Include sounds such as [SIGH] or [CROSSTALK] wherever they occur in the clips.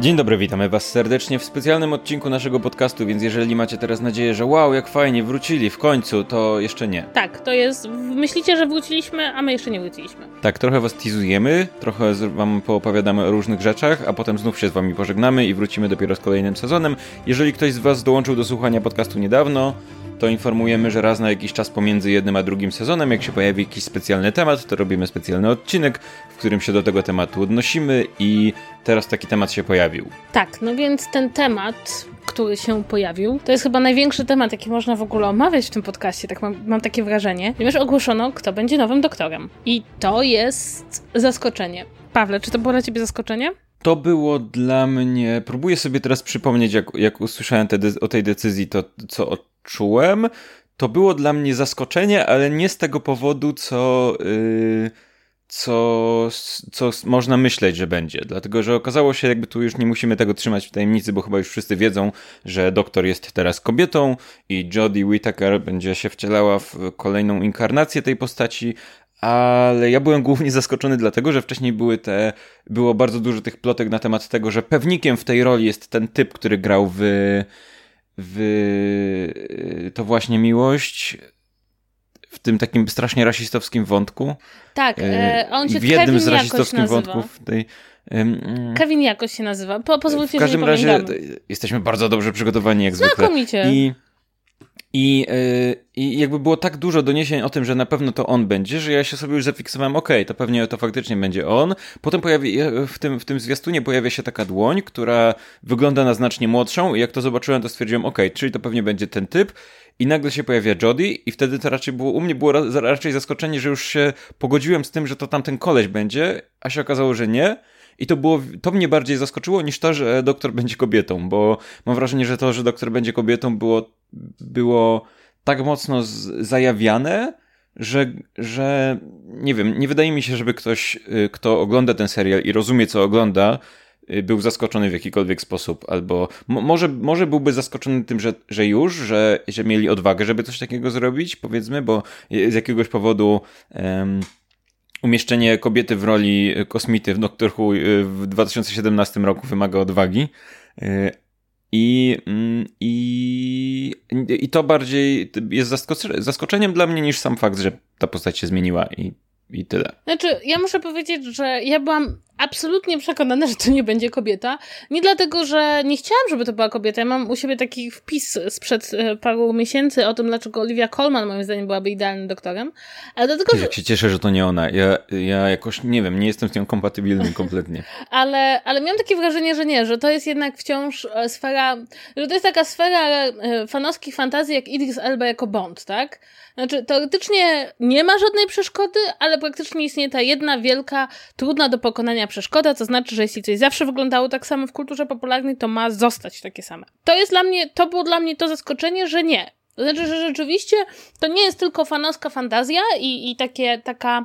Dzień dobry, witamy Was serdecznie w specjalnym odcinku naszego podcastu, więc jeżeli macie teraz nadzieję, że wow, jak fajnie, wrócili w końcu, to jeszcze nie. Tak, to jest. Myślicie, że wróciliśmy, a my jeszcze nie wróciliśmy. Tak, trochę Was teasujemy, trochę Wam poopowiadamy o różnych rzeczach, a potem znów się z Wami pożegnamy i wrócimy dopiero z kolejnym sezonem. Jeżeli ktoś z Was dołączył do słuchania podcastu niedawno, to informujemy, że raz na jakiś czas pomiędzy jednym a drugim sezonem, jak się pojawi jakiś specjalny temat, to robimy specjalny odcinek, w którym się do tego tematu odnosimy i teraz taki temat się pojawił. Tak, no więc ten temat, który się pojawił, to jest chyba największy temat, jaki można w ogóle omawiać w tym podcaście, tak mam, mam takie wrażenie, ponieważ ogłoszono, kto będzie nowym doktorem. I to jest zaskoczenie. Pawle, czy to było dla ciebie zaskoczenie? To było dla mnie. Próbuję sobie teraz przypomnieć, jak, jak usłyszałem te, o tej decyzji, to co odczułem. To było dla mnie zaskoczenie, ale nie z tego powodu, co. Yy, co, co można myśleć, że będzie. Dlatego, że okazało się, jakby tu już nie musimy tego trzymać w tajemnicy, bo chyba już wszyscy wiedzą, że doktor jest teraz kobietą i Jodie Whittaker będzie się wcielała w kolejną inkarnację tej postaci, ale ja byłem głównie zaskoczony dlatego, że wcześniej były te, było bardzo dużo tych plotek na temat tego, że pewnikiem w tej roli jest ten typ, który grał w, w to właśnie miłość, w tym takim strasznie rasistowskim wątku. Tak, e, on się w jednym Kevin z rasistowskich wątków tej. Um, Kevin jakoś się nazywa. Po, pozwólcie, w każdym razie jesteśmy bardzo dobrze przygotowani jak zwykle. Znakomicie. I i, yy, I jakby było tak dużo doniesień o tym, że na pewno to on będzie, że ja się sobie już zafiksowałem, okej, okay, to pewnie to faktycznie będzie on. Potem pojawi, w tym, w tym zwiastunie pojawia się taka dłoń, która wygląda na znacznie młodszą i jak to zobaczyłem, to stwierdziłem, okej, okay, czyli to pewnie będzie ten typ. I nagle się pojawia Jodie i wtedy to raczej było, u mnie było raczej zaskoczenie, że już się pogodziłem z tym, że to tamten koleś będzie, a się okazało, że nie. I to było, to mnie bardziej zaskoczyło niż to, że doktor będzie kobietą, bo mam wrażenie, że to, że doktor będzie kobietą było, było tak mocno zajawiane, że, że nie wiem, nie wydaje mi się, żeby ktoś, y, kto ogląda ten serial i rozumie, co ogląda, y, był zaskoczony w jakikolwiek sposób, albo może, może byłby zaskoczony tym, że, że już, że, że mieli odwagę, żeby coś takiego zrobić, powiedzmy, bo z jakiegoś powodu um, umieszczenie kobiety w roli kosmity w Doctor Who y, w 2017 roku wymaga odwagi. Y, I, mm, i, I to bardziej jest zaskoczeniem dla mnie niż sam fakt, że ta postać się zmieniła i, i tyle. Znaczy, ja muszę powiedzieć, że ja byłam absolutnie przekonana, że to nie będzie kobieta. Nie dlatego, że nie chciałam, żeby to była kobieta. Ja mam u siebie taki wpis sprzed e, paru miesięcy o tym, dlaczego Olivia Colman moim zdaniem byłaby idealnym doktorem. Ale dlatego, że... Jak się cieszę, że to nie ona. Ja, ja jakoś, nie wiem, nie jestem z nią kompatybilny kompletnie. [LAUGHS] ale, ale miałam takie wrażenie, że nie, że to jest jednak wciąż e, sfera, że to jest taka sfera e, fanowskich fantazji jak Idris Elba jako Bond, tak? Znaczy, teoretycznie nie ma żadnej przeszkody, ale praktycznie istnieje ta jedna wielka, trudna do pokonania przeszkoda, to znaczy, że jeśli coś zawsze wyglądało tak samo w kulturze popularnej, to ma zostać takie same. To jest dla mnie, to było dla mnie to zaskoczenie, że nie. To znaczy, że rzeczywiście to nie jest tylko fanowska fantazja i, i takie, taka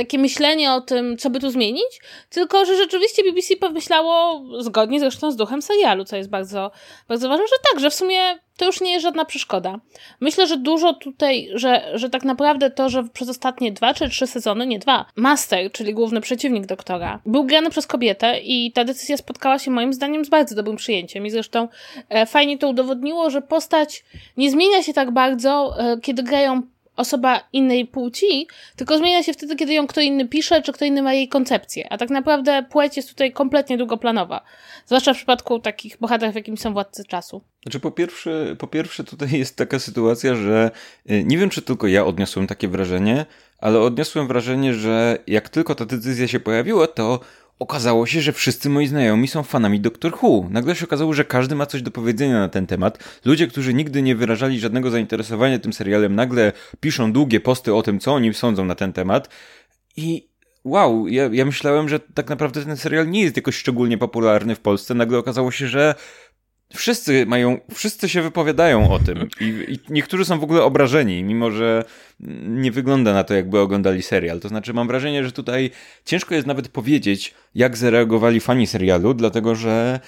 takie myślenie o tym, co by tu zmienić, tylko że rzeczywiście BBC pomyślało, zgodnie zresztą z duchem serialu, co jest bardzo, bardzo ważne, że tak, że w sumie to już nie jest żadna przeszkoda. Myślę, że dużo tutaj, że, że tak naprawdę to, że przez ostatnie dwa czy trzy sezony, nie dwa, Master, czyli główny przeciwnik doktora, był grany przez kobietę i ta decyzja spotkała się moim zdaniem z bardzo dobrym przyjęciem i zresztą e, fajnie to udowodniło, że postać nie zmienia się tak bardzo, e, kiedy grają osoba innej płci, tylko zmienia się wtedy, kiedy ją kto inny pisze, czy kto inny ma jej koncepcję. A tak naprawdę płeć jest tutaj kompletnie długoplanowa. Zwłaszcza w przypadku takich bohaterów, jakim są władcy czasu. Znaczy, po pierwsze, po pierwsze, tutaj jest taka sytuacja, że y, nie wiem, czy tylko ja odniosłem takie wrażenie, ale odniosłem wrażenie, że jak tylko ta decyzja się pojawiła, to okazało się, że wszyscy moi znajomi są fanami Doctor Who. Nagle się okazało, że każdy ma coś do powiedzenia na ten temat. Ludzie, którzy nigdy nie wyrażali żadnego zainteresowania tym serialem, nagle piszą długie posty o tym, co oni sądzą na ten temat. I wow, ja, ja myślałem, że tak naprawdę ten serial nie jest jakoś szczególnie popularny w Polsce. Nagle okazało się, że Wszyscy mają, wszyscy się wypowiadają o tym I, i, niektórzy są w ogóle obrażeni, mimo że nie wygląda na to, jakby oglądali serial. To znaczy, mam wrażenie, że tutaj ciężko jest nawet powiedzieć, jak zareagowali fani serialu, dlatego że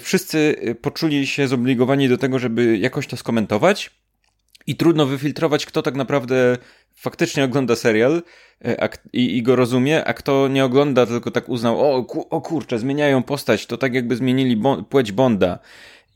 wszyscy poczuli się zobligowani do tego, żeby jakoś to skomentować. i trudno wyfiltrować, kto tak naprawdę faktycznie ogląda serial e, i, i, go rozumie, a kto nie ogląda, tylko tak uznał, o, o kurczę, zmieniają postać, to tak jakby zmienili bon płeć Bonda.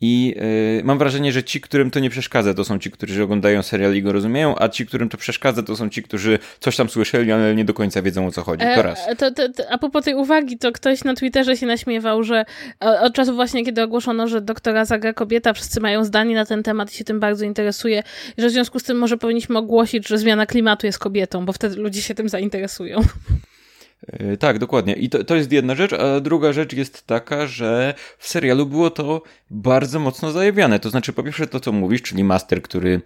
I yy, mam wrażenie, że ci, którym to nie przeszkadza, to są ci, którzy oglądają serial i go rozumieją, a ci, którym to przeszkadza, to są ci, którzy coś tam słyszeli, ale nie do końca wiedzą o co chodzi. To raz. E, to, to, to, a propos tej uwagi, to ktoś na Twitterze się naśmiewał, że od czasu właśnie, kiedy ogłoszono, że doktora zagra kobieta, wszyscy mają zdanie na ten temat i się tym bardzo interesuje, że w związku z tym może powinniśmy ogłosić, że zmiana klimatu jest kobietą, bo wtedy ludzie się tym zainteresują. E, tak, dokładnie. I to, to jest jedna rzecz, a druga rzecz jest taka, że w serialu było to bardzo mocno zajawiane. To znaczy, po pierwsze to, co mówisz, czyli Master, który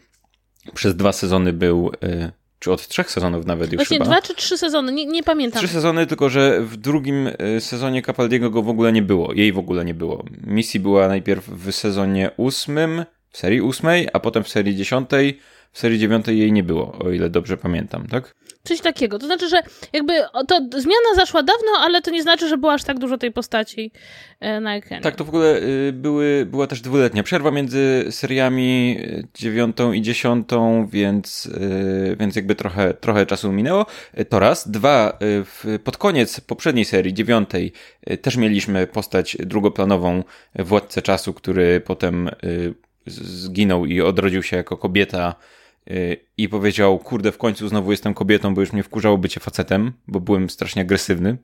przez dwa sezony był, e, czy od trzech sezonów nawet już Właśnie chyba. dwa czy trzy sezony, nie, nie pamiętam. Trzy sezony, tylko że w drugim e, sezonie Capaldiego go w ogóle nie było. Jej w ogóle nie było. Misji była najpierw w sezonie ósmym, w serii ósmej, a potem w serii dziesiątej. W serii dziewiątej jej nie było, o ile dobrze pamiętam, tak? Coś takiego. To znaczy, że jakby to zmiana zaszła dawno, ale to nie znaczy, że było aż tak dużo tej postaci e, na ekranie. Tak, to w ogóle y, były, była też dwuletnia przerwa między seriami y, dziewiątą i dziesiątą, więc, y, więc jakby trochę, trochę czasu minęło. To raz. Dwa, pod koniec poprzedniej serii, dziewiątej, też mieliśmy postać drugoplanową, władcę czasu, który potem zginął i odrodził się jako kobieta i powiedział, kurde, w końcu znowu jestem kobietą, bo już mnie wkurzało bycie facetem, bo byłem strasznie agresywny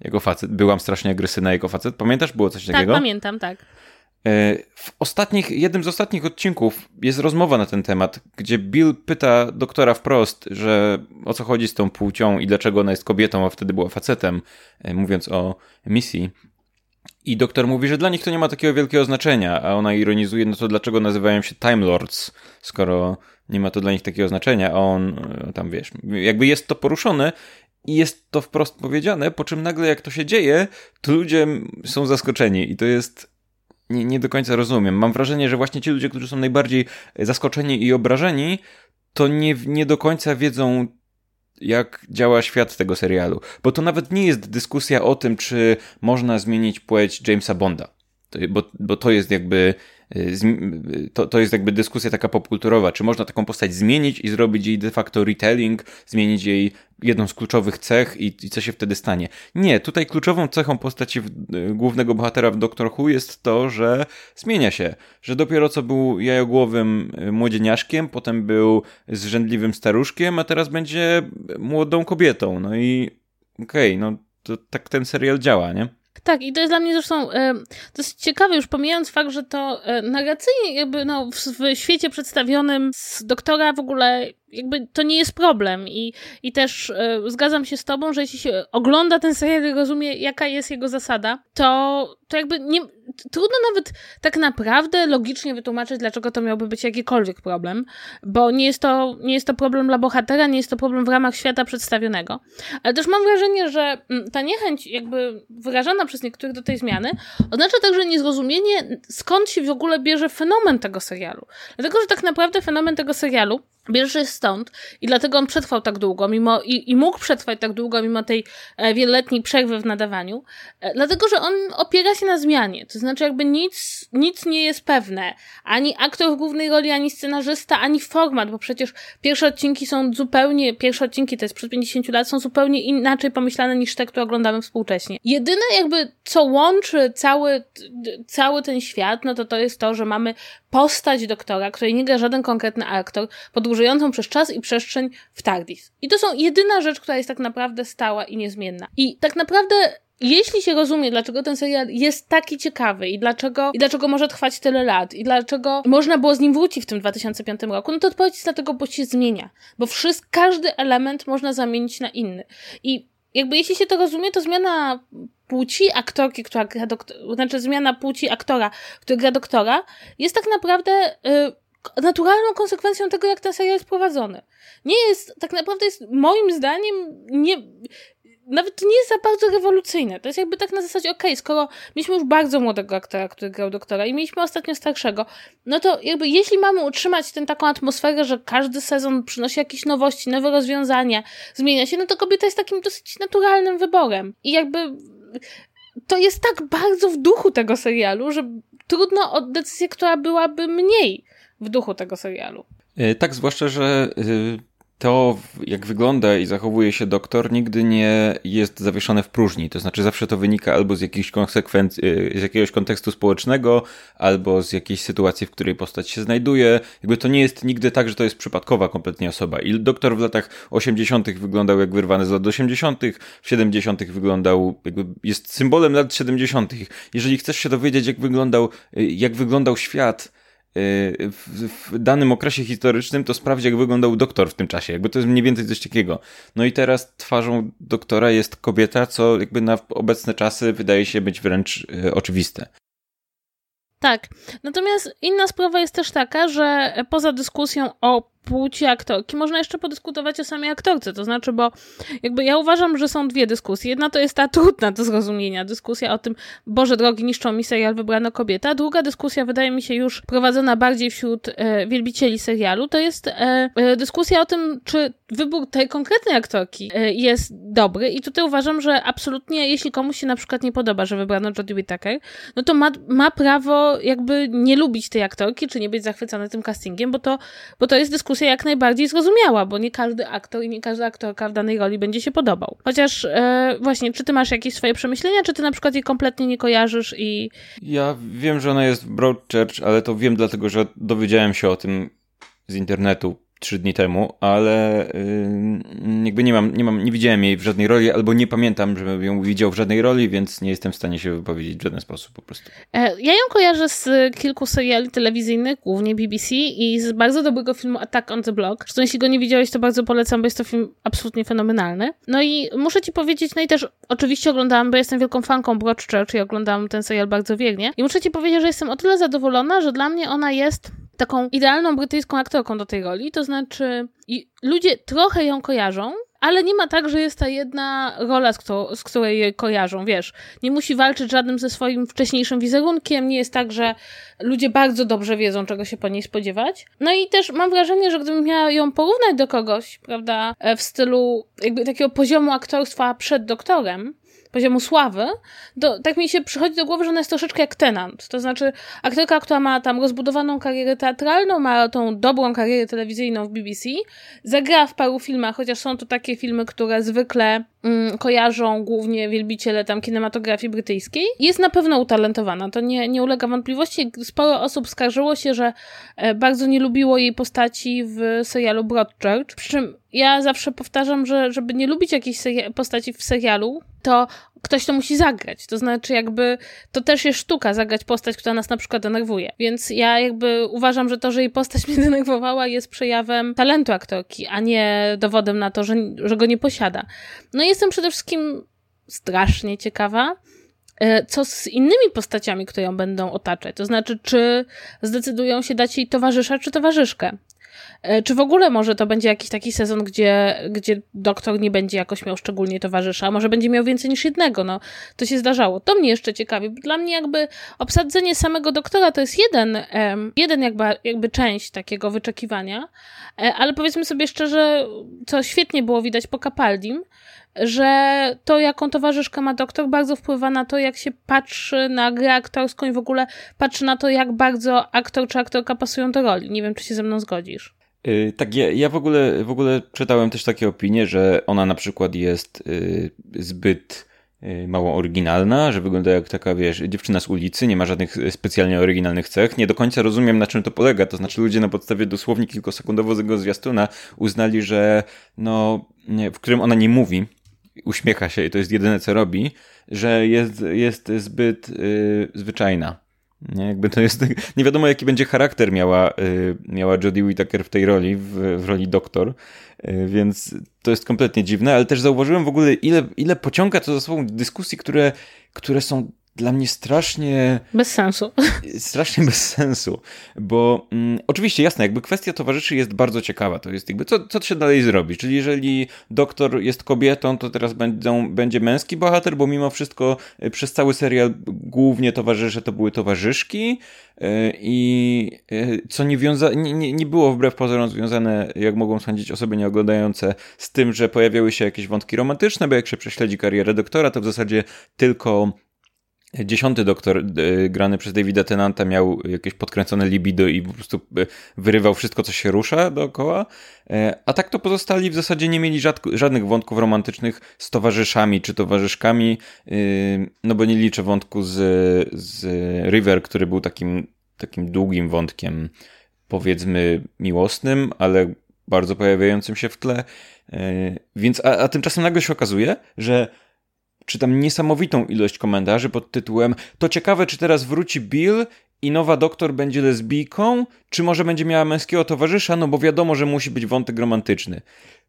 jako facet. Byłam strasznie agresywna jako facet. Pamiętasz? Było coś tak, takiego? Tak, pamiętam, tak. E, w ostatnich, jednym z ostatnich odcinków jest rozmowa na ten temat, gdzie Bill pyta doktora wprost, że o co chodzi z tą płcią i dlaczego ona jest kobietą, a wtedy była facetem, e, mówiąc o misji. I doktor mówi, że dla nich to nie ma takiego wielkiego znaczenia, a ona ironizuje, no to dlaczego nazywają się Time Lords, skoro nie ma to dla nich takiego znaczenia, a on e, tam wiesz, jakby jest to poruszone i jest to wprost powiedziane, po czym nagle jak to się dzieje, to ludzie są zaskoczeni i to jest nie, nie do końca rozumiem. Mam wrażenie, że właśnie ci ludzie, którzy są najbardziej zaskoczeni i obrażeni, to nie, nie do końca wiedzą, jak działa świat tego serialu. Bo to nawet nie jest dyskusja o tym, czy można zmienić płeć Jamesa Bonda. Bo, bo to jest jakby Y, to, to jest jakby dyskusja taka popkulturowa, czy można taką postać zmienić i zrobić jej de facto retelling, zmienić jej jedną z kluczowych cech i, i co się wtedy stanie. Nie, tutaj kluczową cechą postaci w, y, głównego bohatera w Doctor Who jest to, że zmienia się, że dopiero co był jajogłowym y, młodzieniaszkiem, potem był zrzędliwym staruszkiem, a teraz będzie młodą kobietą. No i okej, okay, no to tak ten serial działa, nie? Tak, i to jest dla mnie zresztą e, dosyć ciekawe, już pomijając fakt, że to e, narracyjnie jakby no, w, w świecie przedstawionym z doktora w ogóle jakby to nie jest problem i, i też e, zgadzam się z tobą, że jeśli się ogląda ten serial i rozumie, jaka jest jego zasada, to, to jakby nie, trudno nawet tak naprawdę logicznie wytłumaczyć, dlaczego to miałby być jakikolwiek problem, bo nie jest to, nie jest to problem dla bohatera, nie jest to problem w ramach świata przedstawionego. Ale też mam wrażenie, że mm, ta niechęć jakby wyrażana przez niektórych do tej zmiany oznacza także niezrozumienie, skąd się w ogóle bierze fenomen tego serialu. Dlatego, że tak naprawdę fenomen tego serialu bierze się stąd i dlatego on przetrwał tak długo, mimo i, i mógł przetrwać tak długo, mimo tej e, wieloletniej przerwy w nadawaniu, e, dlatego, że on opiera się na zmianie. To znaczy, jakby nic, nic nie jest pewne. Ani aktor w głównej roli, ani scenarzysta, ani format, bo przecież pierwsze odcinki są zupełnie, pierwsze odcinki to jest przed 50 lat, są zupełnie inaczej pomyślane niż te, które oglądamy współcześnie. Jedyne jakby, co łączy cały, cały ten świat, no to to jest to, że mamy postać doktora, której nie gra żaden konkretny aktor, podróżującą przez czas i przestrzeń w TARDIS. I to są jedyna rzecz, która jest tak naprawdę stała i niezmienna. I tak naprawdę jeśli się rozumie, dlaczego ten serial jest taki ciekawy i dlaczego, i dlaczego może trwać tyle lat i dlaczego można było z nim wrócić w tym 2005 roku, no to odpowiedź jest dlatego, bo się zmienia. Bo wszystko, każdy element można zamienić na inny. I jakby jeśli się to rozumie, to zmiana płci aktorki, która gra doktora, znaczy zmiana płci aktora, który gra doktora, jest tak naprawdę y, naturalną konsekwencją tego, jak ten serial jest prowadzony. Nie jest, tak naprawdę jest, moim zdaniem, nie, nawet to nie jest za bardzo rewolucyjne. To jest jakby tak na zasadzie, okej, okay, skoro mieliśmy już bardzo młodego aktora, który grał doktora i mieliśmy ostatnio starszego, no to jakby jeśli mamy utrzymać tę taką atmosferę, że każdy sezon przynosi jakieś nowości, nowe rozwiązania, zmienia się, no to kobieta jest takim dosyć naturalnym wyborem. I jakby to jest tak bardzo w duchu tego serialu, że trudno o decyzję, która byłaby mniej w duchu tego serialu. Tak, zwłaszcza, że to, jak wygląda i zachowuje się doktor, nigdy nie jest zawieszone w próżni. To znaczy, zawsze to wynika albo z jakichś konsekwencji, z jakiegoś kontekstu społecznego, albo z jakiejś sytuacji, w której postać się znajduje. Jakby to nie jest nigdy tak, że to jest przypadkowa kompletnie osoba. I doktor w latach 80. wyglądał jak wyrwany z lat 80., w 70. wyglądał, jakby jest symbolem lat 70. Jeżeli chcesz się dowiedzieć, jak wyglądał, jak wyglądał świat, w, w, danym okresie historycznym, to sprawdź, jak wyglądał doktor w tym czasie. Jakby to jest mniej więcej coś takiego. No i teraz twarzą doktora jest kobieta, co jakby na obecne czasy wydaje się być wręcz y, oczywiste. Tak. Natomiast inna sprawa jest też taka, że poza dyskusją o płci aktorki, można jeszcze podyskutować o samej aktorce. To znaczy, bo jakby ja uważam, że są dwie dyskusje. Jedna to jest ta trudna do zrozumienia, dyskusja o tym, Boże drogi, niszczą mi serial, wybrano kobieta. Druga dyskusja wydaje mi się już prowadzona bardziej wśród e, wielbicieli serialu, to jest e, e, dyskusja o tym, czy wybór tej konkretnej aktorki e, jest dobry i tutaj uważam, że absolutnie, jeśli komuś się na przykład nie podoba, że wybrano Jodie Whittaker, no to ma, ma prawo jakby nie lubić tej aktorki, czy nie być zachwycony tym castingiem, bo to, bo to jest dyskusja dyskusja jak najbardziej zrozumiała, bo nie każdy aktor i nie każda aktorka w danej roli będzie się podobał. Chociaż e, właśnie, czy ty masz jakieś swoje przemyślenia, czy ty na przykład jej kompletnie nie kojarzysz i... Ja wiem, że ona jest w Broadchurch, ale to wiem dlatego, że dowiedziałem się o tym z internetu trzy dni temu, ale jakby nie mam, nie mam, nie widziałem jej w żadnej roli, albo nie pamiętam, żebym ją widział w żadnej roli, więc nie jestem w stanie się wypowiedzieć w żaden sposób po prostu. E, ja ją kojarzę z kilku seriali telewizyjnych, głównie BBC i z bardzo dobrego filmu Attack on the Block. Zresztą jeśli go nie widziałeś, to bardzo polecam, bo jest to film absolutnie fenomenalny. No i muszę ci powiedzieć, no i też oczywiście oglądałam, bo jestem wielką fanką Broadchurch i oglądałam ten serial bardzo wiernie. I muszę ci powiedzieć, że jestem o tyle zadowolona, że dla mnie ona jest taką idealną brytyjską aktorką do tej roli, to znaczy i ludzie trochę ją kojarzą, ale nie ma tak, że jest ta jedna rola, z, kto, z której jej kojarzą, wiesz. Nie musi walczyć żadnym ze swoim wcześniejszym wizerunkiem, nie jest tak, że ludzie bardzo dobrze wiedzą, czego się po niej spodziewać. No i też mam wrażenie, że gdybym miała ją porównać do kogoś, prawda, e, w stylu jakby takiego poziomu aktorstwa przed doktorem, poziomu sławy, to tak mi się przychodzi do głowy, że ona jest troszeczkę jak Tenant. To znaczy aktorka, która ma tam rozbudowaną karierę teatralną, ma tą dobrą karierę telewizyjną w BBC, zagrała w paru filmach, chociaż są to takie filmy, które zwykle mm, kojarzą głównie wielbiciele tam kinematografii brytyjskiej. Jest na pewno utalentowana, to nie, nie ulega wątpliwości. Sporo osób skarżyło się, że e, bardzo nie lubiło jej postaci w serialu Broadchurch, przy czym ja zawsze powtarzam, że żeby nie lubić jakiejś postaci w serialu, to ktoś to musi zagrać. To znaczy, jakby to też jest sztuka, zagrać postać, która nas na przykład denerwuje. Więc ja jakby uważam, że to, że jej postać [LAUGHS] mnie denerwowała, jest przejawem talentu aktorki, a nie dowodem na to, że, że go nie posiada. No i jestem przede wszystkim strasznie ciekawa, e, co z innymi postaciami, które ją będą otaczać. To znaczy, czy zdecydują się dać jej towarzysza czy towarzyszkę. E, czy w ogóle może to będzie jakiś taki sezon, gdzie, gdzie doktor nie będzie jakoś miał szczególnie towarzysza, może będzie miał więcej niż jednego, no to się zdarzało. To mnie jeszcze ciekawi, dla mnie jakby obsadzenie samego doktora to jest jeden, jeden jakby, jakby część takiego wyczekiwania, e, ale powiedzmy sobie szczerze, co świetnie było widać po Capaldim, że to, jaką towarzyszkę ma doktor, bardzo wpływa na to, jak się patrzy na grę aktorską i w ogóle patrzy na to, jak bardzo aktor czy aktorka pasują do roli. Nie wiem, czy się ze mną zgodzisz. Yy, tak, ja, ja w, ogóle, w ogóle czytałem też takie opinie, że ona na przykład jest yy, zbyt yy, mało oryginalna, że wygląda jak taka, wiesz, dziewczyna z ulicy, nie ma żadnych specjalnie oryginalnych cech. Nie do końca rozumiem, na czym to polega. To znaczy, ludzie na podstawie dosłownie kilkusekundowego zwiastuna uznali, że no, nie, w którym ona nie mówi, uśmiecha się i to jest jedyne, co robi, że jest, jest zbyt yy, zwyczajna. Nie, jakby to jest, [LAUGHS] nie wiadomo jaki będzie charakter miała, yy, miała Jodie Whittaker w tej roli, w, w roli doktor, yy, więc to jest kompletnie dziwne, ale też zauważyłem w ogóle ile, ile pociąga to za sobą dyskusji, które, które są dla mnie strasznie. Bez sensu. [LAUGHS] Strasznie bez sensu. Bo mm, oczywiście, jasne, jakby kwestia towarzyszy jest bardzo ciekawa. To jest jakby, co, co się dalej zrobi? Czyli jeżeli doktor jest kobietą, to teraz będą, będzie męski bohater, bo mimo wszystko y, przez cały serial głównie towarzysze to były towarzyszki. Y, I y, co nie, wiąza, nie, nie, nie było wbrew pozorom związane, jak mogą sądzić osoby nieoglądające, z tym, że pojawiały się jakieś wątki romantyczne, bo jak się prześledzi karierę doktora, to w zasadzie tylko Dziesiąty doktor e, grany przez Davida Tenanta miał jakieś podkręcone libido i po prostu e, wyrywał wszystko, co się rusza dookoła. E, a tak to pozostali w zasadzie nie mieli żadnych wątków romantycznych z towarzyszami czy towarzyszkami, no bo nie liczę wątku z, z River, który był takim, takim długim wątkiem, powiedzmy miłosnym, ale bardzo pojawiającym się w tle. Więc, a, a tymczasem nagle się okazuje, że czytam niesamowitą ilość komentarzy pod tytułem To ciekawe, czy teraz wróci Bill i nowa doktor będzie lesbijką, czy może będzie miała męskiego towarzysza, no bo wiadomo, że musi być wątek romantyczny.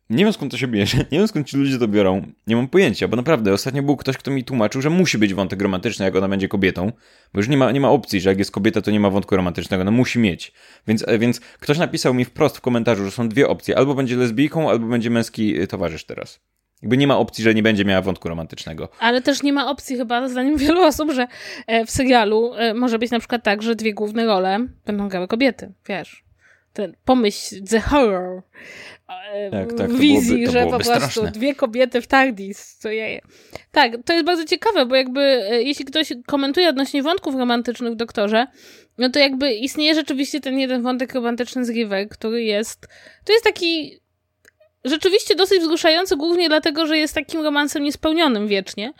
Nie wiem skąd to się bierze, [LAUGHS] nie wiem skąd ci ludzie to biorą, nie mam pojęcia, bo naprawdę ostatnio był ktoś, kto mi tłumaczył, że musi być wątek romantyczny, jak ona będzie kobietą, bo już nie ma, nie ma opcji, że jak jest kobieta, to nie ma wątku romantycznego, no musi mieć. Więc, e, więc ktoś napisał mi wprost w komentarzu, że są dwie opcje, albo będzie lesbijką, albo będzie męski e, towarzysz teraz. Jakby nie ma opcji, że nie będzie miała wątku romantycznego. Ale też nie ma opcji chyba, zdaniem wielu [LAUGHS] osób, że e, w serialu e, może być na przykład tak, że dwie główne role będą grały kobiety, wiesz. Ten pomyśl, the horror e, tak, tak, wizji, byłoby, że po prostu straszne. dwie kobiety w TARDIS, co je. Tak, to jest bardzo ciekawe, bo jakby jeśli ktoś komentuje odnośnie wątków romantycznych w Doktorze, no to jakby istnieje rzeczywiście ten jeden wątek romantyczny z River, który jest, to jest taki rzeczywiście dosyć wzruszający, głównie dlatego, że jest takim romansem niespełnionym wiecznie.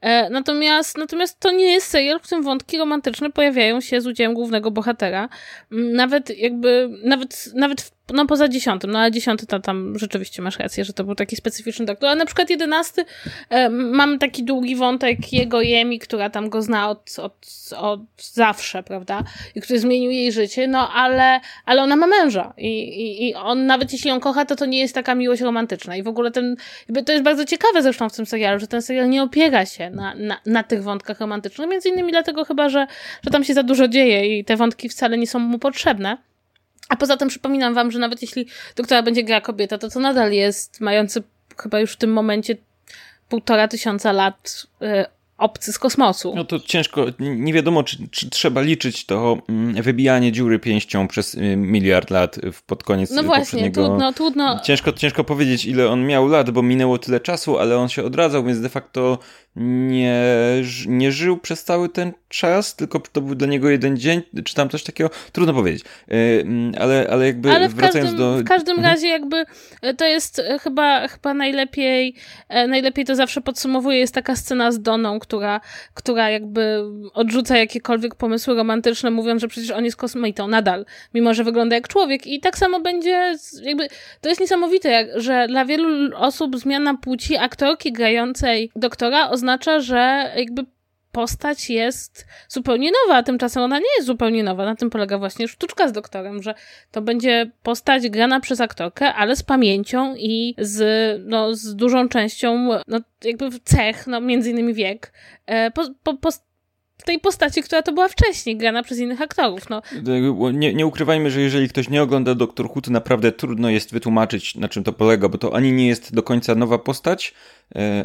E, natomiast, natomiast to nie jest serial, w którym wątki romantyczne pojawiają się z udziałem głównego bohatera. Nawet jakby, nawet, nawet w no poza dziesiątym, no ale dziesiąty to tam rzeczywiście masz rację, że to był taki specyficzny doktor, a na przykład jedenasty e, mam taki długi wątek jego Jemi, która tam go zna od, od, od zawsze, prawda, i który zmienił jej życie, no ale, ale ona ma męża. I, i, i on nawet jeśli ją kocha, to to nie jest taka miłość romantyczna. I w ogóle ten, to jest bardzo ciekawe zresztą w tym serialu, że ten serial nie opiera się na, na, na tych wątkach romantycznych, między innymi dlatego chyba, że, że tam się za dużo dzieje i te wątki wcale nie są mu potrzebne. A poza tym przypominam wam, że nawet jeśli doktora będzie grała kobieta, to to nadal jest mający chyba już w tym momencie półtora tysiąca lat y, obcy z kosmosu. No to ciężko, nie wiadomo, czy, czy trzeba liczyć to mm, wybijanie dziury pięścią przez y, miliard lat pod koniec No właśnie, trudno, trudno. Ciężko, ciężko powiedzieć, ile on miał lat, bo minęło tyle czasu, ale on się odradzał, więc de facto nie, nie żył przez cały ten czas, tylko to był dla niego jeden dzień, czy tam coś takiego, trudno powiedzieć. Y, mm, ale, ale jakby ale w wracając każdym, do... W każdym mhm. razie jakby e, to jest e, chyba, chyba najlepiej, najlepiej to zawsze podsumowuje, jest taka scena z Doną, która, która jakby odrzuca jakiekolwiek pomysły romantyczne, mówiąc, że przecież on jest kosmitą nadal, mimo że wygląda jak człowiek i tak samo będzie, jakby to jest niesamowite, że dla wielu osób zmiana płci aktorki grającej doktora oznacza, że jakby postać jest zupełnie nowa, a tymczasem ona nie jest zupełnie nowa. Na tym polega właśnie sztuczka z doktorem, że to będzie postać grana przez aktorkę, ale z pamięcią i z, no, z dużą częścią no, jakby cech, no, między innymi wiek, e, po, po, po tej postaci, która to była wcześniej, grana przez innych aktorów. No. Nie, nie ukrywajmy, że jeżeli ktoś nie ogląda Doktor Who, to naprawdę trudno jest wytłumaczyć, na czym to polega, bo to ani nie jest do końca nowa postać,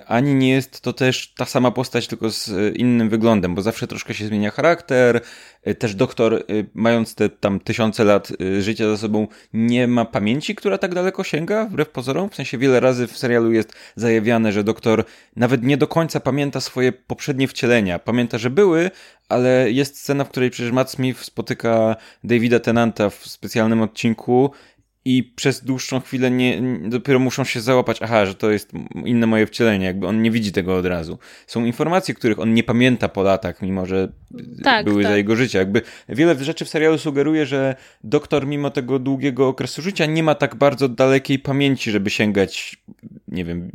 ani nie jest to też ta sama postać, tylko z e, innym wyglądem, bo zawsze troszkę się zmienia charakter. E, też doktor, mając te tam tysiące lat życia za sobą, nie ma pamięci, która tak daleko sięga, wbrew pozorom. W sensie wiele razy w serialu jest zajawiane, że doktor nawet nie do końca pamięta swoje poprzednie wcielenia. Pamięta, że były, ale jest scena, w której przecież Matt Smith spotyka Davida Tenanta w specjalnym odcinku i przez dłuższą chwilę nie, dopiero muszą się załapać, aha, że to jest inne moje wcielenie, jakby on nie widzi tego od razu. Są informacje, których on nie pamięta po latach, mimo że tak, były tak. za jego życia. Jakby wiele rzeczy w serialu sugeruje, że doktor mimo tego długiego okresu życia nie ma tak bardzo dalekiej pamięci, żeby sięgać, nie wiem,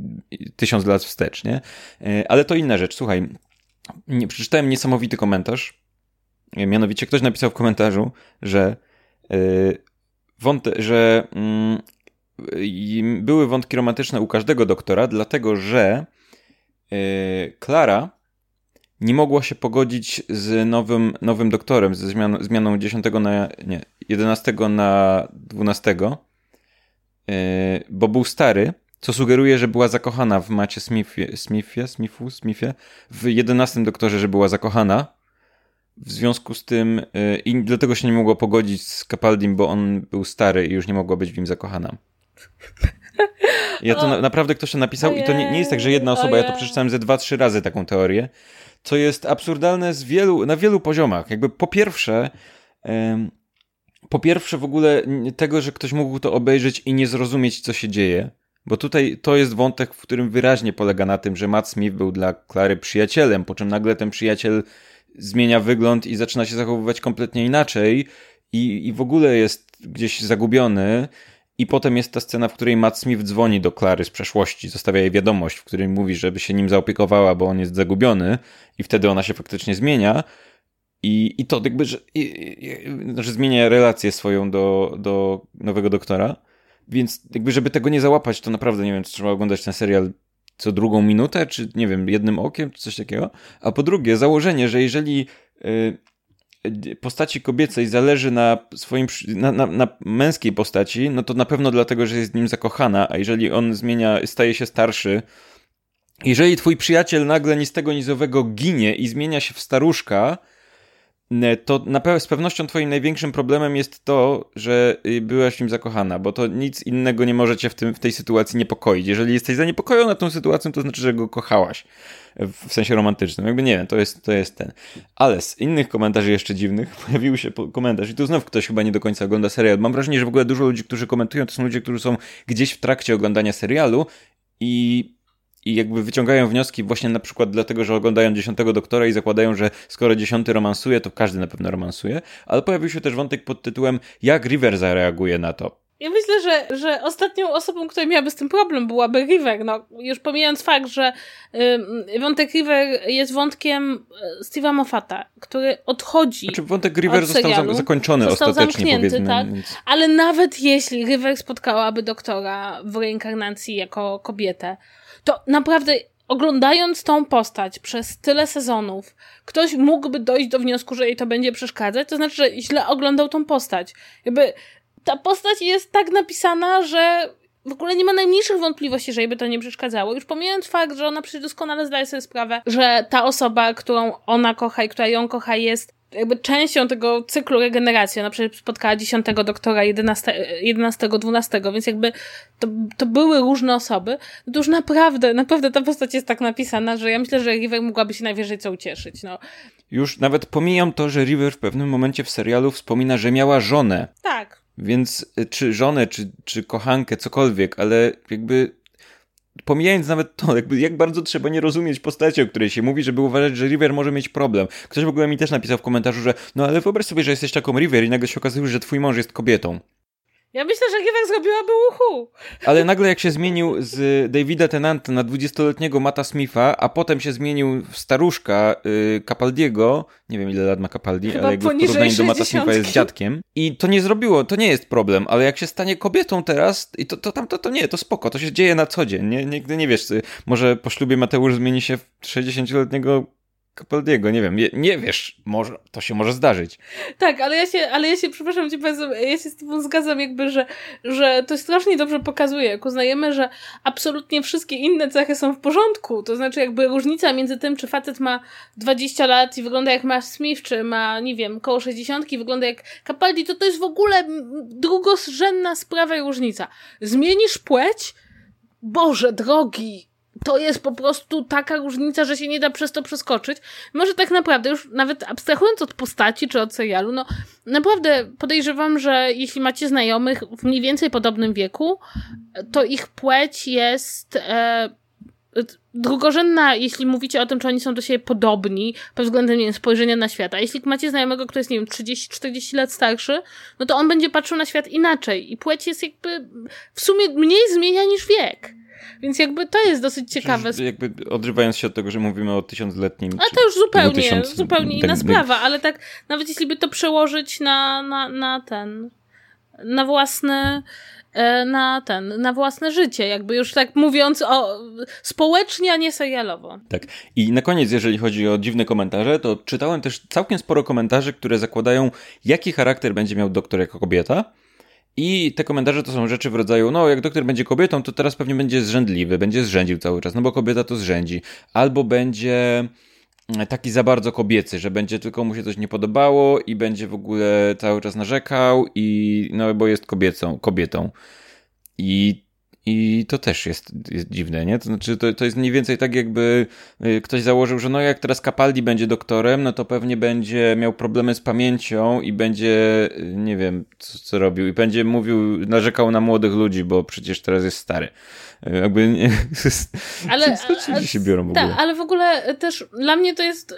tysiąc lat wstecz, nie? E, ale to inna rzecz. Słuchaj, nie, przeczytałem niesamowity komentarz. Mianowicie ktoś napisał w komentarzu, że yy, wąt- że mm, były wątki romantyczne u każdego doktora, dlatego że Klara yy, nie mogła się pogodzić z nowym, nowym doktorem, ze zmianą, zmianą 10 na, nie, 11 na 12, yy, bo był stary, co sugeruje, że była zakochana w Macie Smithie, Smithie, Smithu, Smithie, w 11 doktorze, że była zakochana, w związku z tym y, i dlatego się nie mogło pogodzić z Capaldim, bo on był stary i już nie mogła być w nim zakochana. Ja to [LAUGHS] na, naprawdę ktoś to napisał i to nie, nie jest tak, że jedna osoba, ja to przeczytałem ze dwa, trzy razy taką teorię, co jest absurdalne z wielu, na wielu poziomach. Jakby po pierwsze, po pierwsze w ogóle tego, że ktoś mógł to obejrzeć i nie zrozumieć, co się dzieje. Bo tutaj to jest wątek, w którym wyraźnie polega na tym, że Matt Smith był dla Klary przyjacielem, po czym nagle ten przyjaciel zmienia wygląd i zaczyna się zachowywać kompletnie inaczej i, i w ogóle jest gdzieś zagubiony. I potem jest ta scena, w której Matt Smith dzwoni do Klary z przeszłości, zostawia jej wiadomość, w której mówi, żeby się nim zaopiekowała, bo on jest zagubiony, i wtedy ona się faktycznie zmienia. I, i to jakby, że, i, i, zmienia relację swoją do, do nowego doktora. Więc jakby, żeby tego nie załapać, to naprawdę nie wiem, czy trzeba oglądać ten serial co drugą minutę, czy nie wiem, jednym okiem, czy coś takiego. A po drugie, założenie, że jeżeli y, postaci kobiecej zależy na swoim, na, na, na, męskiej postaci, no to na pewno dlatego, że jest nim zakochana, a jeżeli on zmienia, staje się starszy, jeżeli twój przyjaciel nagle ni z tego nizowego ginie i zmienia się w staruszka, to na pewno z pewnością twoim największym problemem jest to, że y, byłaś w nim zakochana, bo to nic innego nie może cię w, tym, w tej sytuacji niepokoić. Jeżeli jesteś zaniepokojona tą sytuacją, to znaczy, że go kochałaś w sensie romantycznym. Jakby nie wiem, to jest, to jest ten. Ale z innych komentarzy jeszcze dziwnych [LAUGHS] pojawił się komentarz i tu znów ktoś chyba nie do końca ogląda serial. Mam wrażenie, że w ogóle dużo ludzi, którzy komentują, to są ludzie, którzy są gdzieś w trakcie oglądania serialu i i jakby wyciągają wnioski właśnie na przykład dlatego, że oglądają dziesiątego doktora i zakładają, że skoro dziesiąty romansuje, to każdy na pewno romansuje, ale pojawił się też wątek pod tytułem jak River zareaguje na to. Ja myślę, że, że ostatnią osobą, która miałaby z tym problem, byłaby River. No, już pomijając fakt, że y, wątek River jest wątkiem y, Steve'a Moffata, który odchodzi. Znaczy, wątek River został za, zakończony został ostatecznie, zamknięty. Tak? Więc... Ale nawet jeśli River spotkałaby doktora w reinkarnacji jako kobietę, to naprawdę oglądając tą postać przez tyle sezonów, ktoś mógłby dojść do wniosku, że jej to będzie przeszkadzać, to znaczy, że źle oglądał tą postać. Jakby ta postać jest tak napisana, że w ogóle nie ma najmniejszych wątpliwości, że jej by to nie przeszkadzało. Już pomijając fakt, że ona przecież doskonale zdaje sobie sprawę, że ta osoba, którą ona kocha i która ją kocha jest jakby częścią tego cyklu regeneracji. Ona przecież spotkała dziesiątego doktora, 11, 11, 12, więc jakby to, to były różne osoby. To już naprawdę, naprawdę ta postać jest tak napisana, że ja myślę, że River mogłaby się najwyżej co ucieszyć. No. Już nawet pomijam to, że River w pewnym momencie w serialu wspomina, że miała żonę. Tak. Więc y, czy żonę, czy, czy kochankę, cokolwiek, ale jakby pomijając nawet to, jakby jak bardzo trzeba nie rozumieć postaci, o której się mówi, żeby uważać, że River może mieć problem. Ktoś w ogóle mi też napisał w komentarzu, że no ale wyobraź sobie, że jesteś taką River i nagle się okazuje, że twój mąż jest kobietą. Ja myślę, że Giewek zrobiłaby uhu. Ale nagle jak się zmienił z Davida Tennanta na 20-letniego Mata Smitha, a potem się zmienił w staruszka y, Capaldiego, nie wiem ile lat ma Capaldi, Chyba ale jakby w porównaniu do Mata Smitha jest dziadkiem. I to nie zrobiło, to nie jest problem, ale jak się stanie kobietą teraz, i to, to tam to, to nie, to spoko, to się dzieje na co dzień. Nie, nigdy nie wiesz, może po ślubie Mateusz zmieni się w 60-letniego Capaldiego, nie wiem, nie, nie, wiesz, może, to się może zdarzyć. Tak, ale ja się, ale ja się, przepraszam cię ja się z tobą zgadzam jakby, że, że to strasznie dobrze pokazuje, jak uznajemy, że absolutnie wszystkie inne cechy są w porządku, to znaczy jakby różnica między tym, czy facet ma 20 lat i wygląda jak Matt Smith, czy ma, nie wiem, koło 60 i wygląda jak Capaldi, to to jest w ogóle drugozrzędna sprawa i różnica. Zmienisz płeć? Boże drogi, to jest po prostu taka różnica, że się nie da przez to przeskoczyć. Może tak naprawdę, już nawet abstrahując od postaci czy od serialu, no naprawdę podejrzewam, że jeśli macie znajomych w mniej więcej podobnym wieku, to ich płeć jest e, drugorzędna, jeśli mówicie o tym, czy oni są do siebie podobni pod względem nie wiem, spojrzenia na świat. A jeśli macie znajomego, który jest, nie wiem, 30-40 lat starszy, no to on będzie patrzył na świat inaczej. I płeć jest jakby w sumie mniej zmienia niż wiek. Więc jakby to jest dosyć ciekawe. jakby odrywając się od tego, że mówimy o tysiącletnim. A to już zupełnie, zupełnie inna tak, sprawa, ale tak nawet jeśli by to przełożyć na, na, na ten, na własny e, na ten, na własne życie, jakby już tak mówiąc o społecznie, a nie serialowo. Tak. I na koniec, jeżeli chodzi o dziwne komentarze, to czytałem też całkiem sporo komentarzy, które zakładają, jaki charakter będzie miał doktor jako kobieta. I te komentarze to są rzeczy w rodzaju, no jak doktor będzie kobietą, to teraz pewnie będzie zrzędliwy, będzie zrzędził cały czas, no bo kobieta to zrzędzi. Albo będzie taki za bardzo kobiecy, że będzie tylko mu się coś nie podobało i będzie w ogóle cały czas narzekał i no bo jest kobiecą, kobietą. I, i to też jest, jest dziwne, nie? To znaczy, to, to jest mniej więcej tak, jakby y, ktoś założył, że no jak teraz Capaldi będzie doktorem, no to pewnie będzie miał problemy z pamięcią i będzie, y, nie wiem, co, co robił, i będzie mówił, narzekał na młodych ludzi, bo przecież teraz jest stary. Y, jakby nie, [LAUGHS] ale, skąd się biorą w ogóle? Ale w ogóle też dla mnie to jest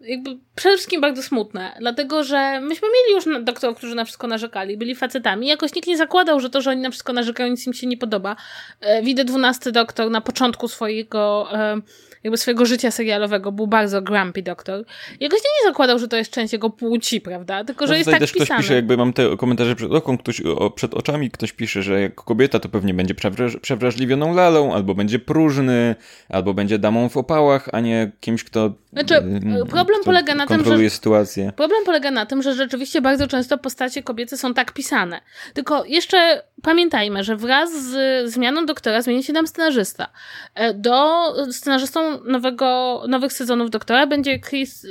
jakby przede wszystkim bardzo smutne, dlatego że myśmy mieli już doktorów, którzy na wszystko narzekali, byli facetami. Jakoś nikt nie zakładał, że to, że oni na wszystko narzekają, nic im się nie podoba. E, widzę dwunasty doktor na początku swojego e, jakby swojego życia serialowego był bardzo grumpy doktor. Jakoś nie zakładał, że to jest część jego płci, prawda? Tylko, że no jest tak też pisane. ktoś pisze, jakby mam te komentarze przed oką, ktoś, o, przed oczami ktoś pisze, że jako kobieta to pewnie będzie przewraż, przewrażliwioną lalą, albo będzie próżny, albo będzie damą w opałach, a nie kimś, kto znaczy, y, problem polega na tym, że sytuację. Problem polega na tym, że rzeczywiście bardzo często postacie kobiece są tak pisane. Tylko jeszcze pamiętajmy, że wraz z zmianą doktora zmieni się nam scenarzysta. E, do scenarzystą nowego, nowych sezonów doktora będzie Chris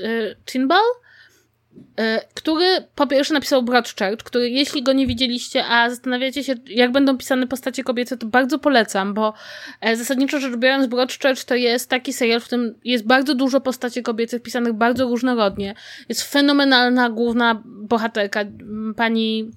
Chinball, E, który po pierwsze napisał Broadchurch, który jeśli go nie widzieliście, a zastanawiacie się, jak będą pisane postacie kobiece, to bardzo polecam, bo e, zasadniczo rzecz biorąc, Broadchurch to jest taki serial, w którym jest bardzo dużo postaci kobiecych pisanych bardzo różnorodnie. Jest fenomenalna główna bohaterka, pani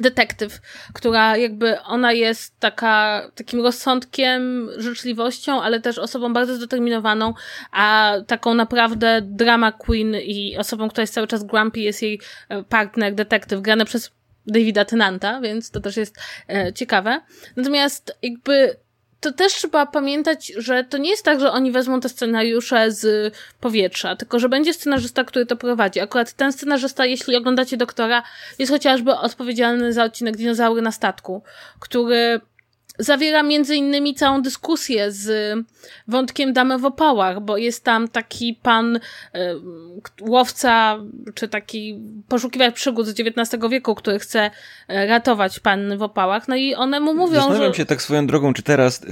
detektyw, która jakby ona jest taka, takim rozsądkiem, życzliwością, ale też osobą bardzo zdeterminowaną, a taką naprawdę drama queen i osobą, która jest cały czas grumpy jest jej e, partner, detektyw, grany przez Davida Tenanta, więc to też jest e, ciekawe. Natomiast jakby to też trzeba pamiętać, że to nie jest tak, że oni wezmą te scenariusze z powietrza, tylko że będzie scenarzysta, który to prowadzi. Akurat ten scenarzysta, jeśli oglądacie doktora, jest chociażby odpowiedzialny za odcinek Dinozaury na statku, który zawiera między innymi całą dyskusję z wątkiem damy w opałach, bo jest tam taki pan y, łowca, czy taki poszukiwacz przygód z XIX wieku, który chce e, ratować pan w opałach, no i one mu mówią, Zastanawiam że... się tak swoją drogą, czy teraz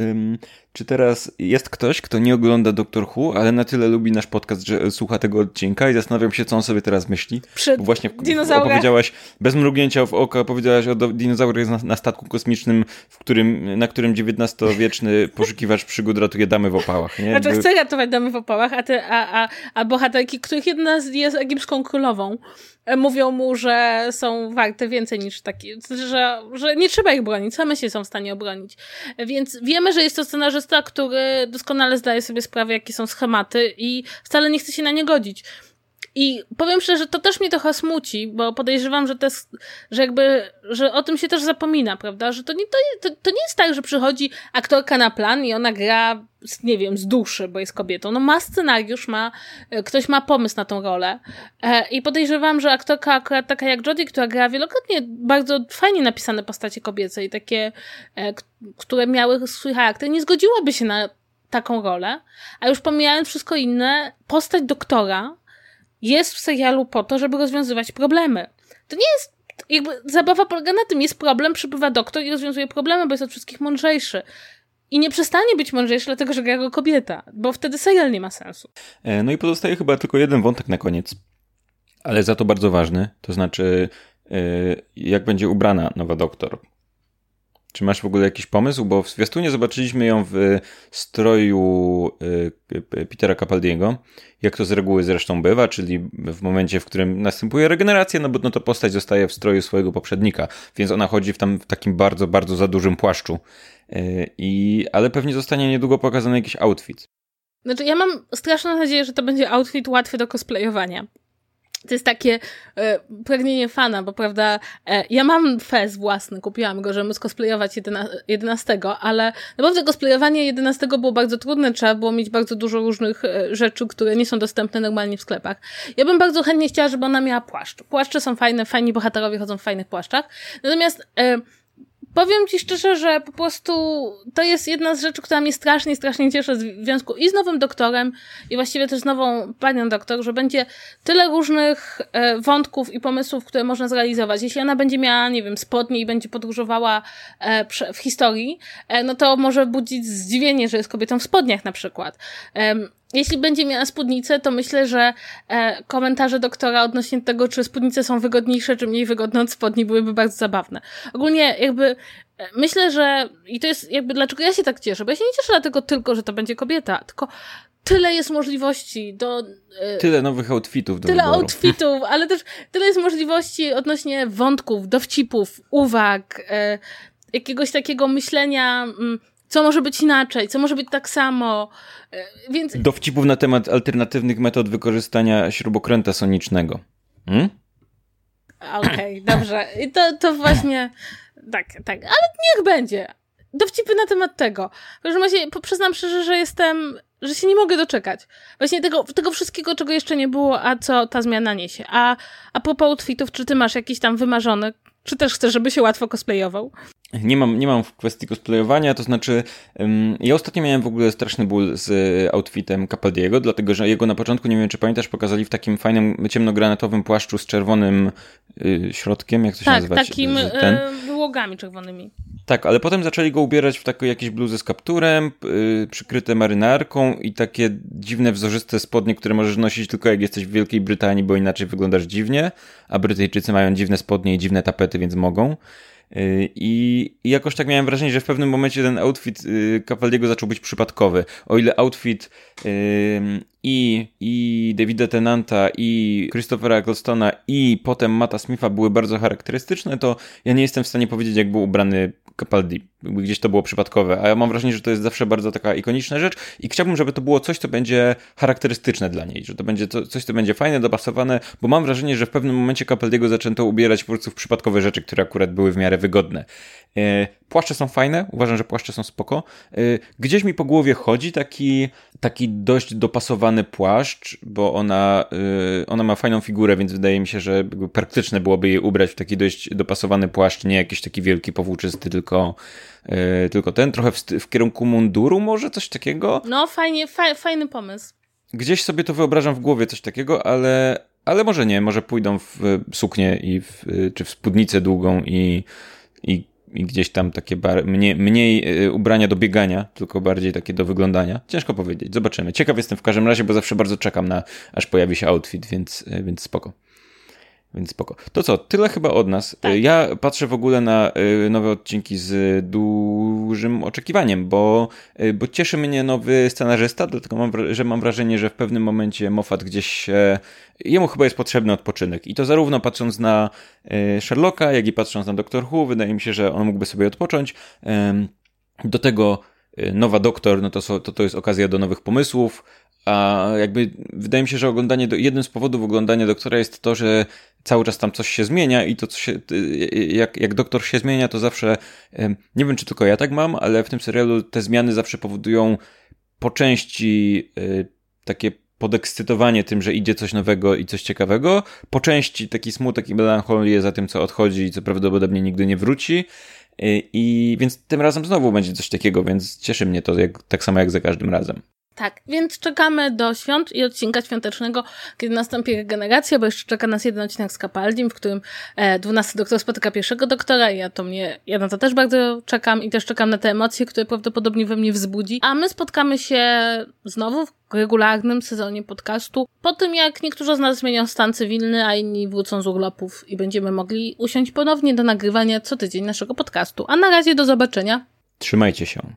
czy teraz jest ktoś, kto nie ogląda Doctor Who, ale na tyle lubi nasz podcast, że słucha tego odcinka i zastanawiam się, co on sobie teraz myśli. Przy Bo właśnie opowiedziałaś, bez mrugnięcia w oko, opowiedziałaś o dinozaurach na, na, statku kosmicznym, w którym, na którym XIX-wieczny [LAUGHS] poszukiwacz przygód ratuje damy w opałach. Nie? Znaczy chce ratować damy w opałach, a, te, a, a, a bohaterki, których jedna jest egipską królową, mówią mu, że są warte więcej niż taki, że, że nie trzeba ich bronić, same się są w stanie obronić. Więc wiemy, że jest to scenarzysta, który doskonale zdaje sobie sprawę, jakie są schematy i wcale nie chce się na nie godzić. I powiem szczerze, że to też mnie trochę smuci, bo podejrzewam, że, te, że jakby, że o tym się też zapomina, prawda? Że to nie, to, to, to nie jest tak, że przychodzi aktorka na plan i ona gra, nie wiem, z duszy, bo jest kobietą. No ma scenariusz, ma, e, ktoś ma pomysł na tą rolę. E, I podejrzewam, że aktorka akurat taka jak Jodie, która gra wielokrotnie bardzo fajnie napisane postacie kobiece i takie, e, które miały swój charakter, nie zgodziłaby się na taką rolę. A już pomijając wszystko inne, postać doktora, jest w serialu po to, żeby rozwiązywać problemy. To nie jest jakby zabawa polega na tym, jest problem, przybywa doktor i rozwiązuje problemy, bo jest od wszystkich mądrzejszy. I nie przestanie być mądrzejszy, dlatego że gra go kobieta, bo wtedy serial nie ma sensu. E, no i pozostaje chyba tylko jeden wątek na koniec, ale za to bardzo ważny, to znaczy e, jak będzie ubrana nowa doktor. Czy masz w ogóle jakiś pomysł? Bo w zwiastunie zobaczyliśmy ją w stroju y, Petera Capaldiego, jak to z reguły zresztą bywa, czyli w momencie, w którym następuje regeneracja, no bo no to postać zostaje w stroju swojego poprzednika, więc ona chodzi w, tam, w takim bardzo, bardzo za dużym płaszczu. Y, I, ale pewnie zostanie niedługo pokazany jakiś outfit. Znaczy, ja mam straszną nadzieję, że to będzie outfit łatwy do cosplayowania to jest takie e, pragnienie fana, bo prawda, e, ja mam fez własny, kupiłam go, żeby móc cosplayować 11, ale naprawdę cosplayowanie 11 było bardzo trudne, trzeba było mieć bardzo dużo różnych e, rzeczy, które nie są dostępne normalnie w sklepach. Ja bym bardzo chętnie chciała, żeby ona miała płaszcz. Płaszcze są fajne, fajni bohaterowie chodzą w fajnych płaszczach, natomiast e, Powiem ci szczerze, że po prostu to jest jedna z rzeczy, która mnie strasznie, strasznie cieszy w związku i z nowym doktorem, i właściwie też z nową panią doktor, że będzie tyle różnych e, wątków i pomysłów, które można zrealizować. Jeśli ona będzie miała, nie wiem, spodnie i będzie podróżowała e, w historii, e, no to może budzić zdziwienie, że jest kobietą w spodniach na przykład jeśli będzie miała spódnicę, to myślę, że e, komentarze doktora odnośnie tego, czy spódnice są wygodniejsze, czy mniej wygodne od spodni, byłyby bardzo zabawne. Ogólnie jakby myślę, że i to jest jakby dlaczego ja się tak cieszę, bo ja się nie cieszę dlatego tylko, że to będzie kobieta, tylko tyle jest możliwości do... E, tyle nowych outfitów do Tyle wyboru. outfitów, [LAUGHS] ale też tyle jest możliwości odnośnie wątków, dowcipów, uwag, e, jakiegoś takiego myślenia, mm, co może być inaczej, co może być tak samo, e, więc... Dowcipów na temat alternatywnych metod wykorzystania śrubokręta sonicznego. Hmm? Okej, okay, dobrze. I to, to właśnie... Tak, tak, ale niech będzie. Dowcipy na temat tego. W każdym razie przyznam szczerze, że jestem że się nie mogę doczekać. Właśnie tego, tego wszystkiego, czego jeszcze nie było, a co ta zmiana niesie. A, a propos outfitów, czy ty masz jakiś tam wymarzony, czy też chcesz, żeby się łatwo cosplayował? Nie mam, nie mam w kwestii cosplayowania, to znaczy um, ja ostatnio miałem w ogóle straszny ból z outfitem Capaldiego, dlatego że jego na początku, nie wiem czy pamiętasz, pokazali w takim fajnym ciemnogranatowym płaszczu z czerwonym y, środkiem, jak to się tak, nazywa? takim ten? Y, wyłogami czerwonymi. Tak, ale potem zaczęli go ubierać w takie jakieś bluzy z kapturem, yy, przykryte marynarką i takie dziwne, wzorzyste spodnie, które możesz nosić tylko jak jesteś w Wielkiej Brytanii, bo inaczej wyglądasz dziwnie, a Brytyjczycy mają dziwne spodnie i dziwne tapety, więc mogą. Y, I, I jakoś tak miałem wrażenie, że w pewnym momencie ten outfit y, Capaldiego zaczął być przypadkowy. O ile outfit i, i Davida Tenanta, i Christophera Ecclestona, i potem Mata Smitha były bardzo charakterystyczne, to ja nie jestem w stanie powiedzieć, jak był ubrany Capaldi. Gdzieś to było przypadkowe, a ja mam wrażenie, że to jest zawsze bardzo taka ikoniczna rzecz i chciałbym, żeby to było coś, co będzie charakterystyczne dla niej, że to będzie to, coś, co będzie fajne, dopasowane, bo mam wrażenie, że w pewnym momencie Capaldiego zaczęto ubierać po prostu w przypadkowe rzeczy, które akurat były w miarę wygodne. E, płaszcze są fajne, uważam, że płaszcze są spoko. E, gdzieś mi po głowie chodzi taki, taki dość dopasowany płaszcz, bo ona, e, ona ma fajną figurę, więc wydaje mi się, że praktyczne byłoby jej ubrać w taki dość dopasowany płaszcz, nie jakiś taki wielki, powłóczysty, tylko, tylko ten, trochę w, w kierunku munduru może, coś takiego. No fajnie, fa fajny pomysł. Gdzieś sobie to wyobrażam w głowie, coś takiego, ale, ale może nie, może pójdą w suknię i w, czy w spódnicę długą i, i i gdzieś tam takie bar, mniej, mniej ubrania do biegania, tylko bardziej takie do wyglądania. Ciężko powiedzieć, zobaczymy. Ciekaw jestem w każdym razie, bo zawsze bardzo czekam na, aż pojawi się outfit, więc, więc spoko. Więc spoko. To co, tyle chyba od nas. Tak. Ja patrzę w ogóle na y, nowe odcinki z dużym oczekiwaniem, bo, y, bo cieszy mnie nowy scenarzysta, dlatego mam, że mam wrażenie, że w pewnym momencie Moffat gdzieś się, jemu chyba jest potrzebny odpoczynek. I to zarówno patrząc na Sherlocka, jak i patrząc na Doctor Who, wydaje mi się, że on mógłby sobie odpocząć. Do tego nowa doktor, no to, to, to jest okazja do nowych pomysłów, a jakby wydaje mi się, że oglądanie, do, jednym z powodów oglądania doktora jest to, że cały czas tam coś się zmienia i to, co się, jak, jak doktor się zmienia, to zawsze, nie wiem czy tylko ja tak mam, ale w tym serialu te zmiany zawsze powodują po części y, takie podekscytowanie tym, że idzie coś nowego i coś ciekawego, po części taki smutek i melancholię za tym, co odchodzi i co prawdopodobnie nigdy nie wróci. Y, I więc tym razem znowu będzie coś takiego, więc cieszy mnie to jak, tak samo jak za każdym razem. Tak, więc czekamy do świąt i odcinka świątecznego, kiedy nastąpi regeneracja, bo jeszcze czeka nas jeden odcinek z Capaldim, w którym e, 12 doktor spotyka pierwszego doktora i ja to mnie, ja na to też bardzo czekam i też czekam na te emocje, które prawdopodobnie we mnie wzbudzi. A my spotkamy się znowu w regularnym sezonie podcastu, po tym jak niektórzy z nas zmienią stan cywilny, a inni wrócą z urlopów i będziemy mogli usiąść ponownie do nagrywania co tydzień naszego podcastu. A na razie do zobaczenia. Trzymajcie się.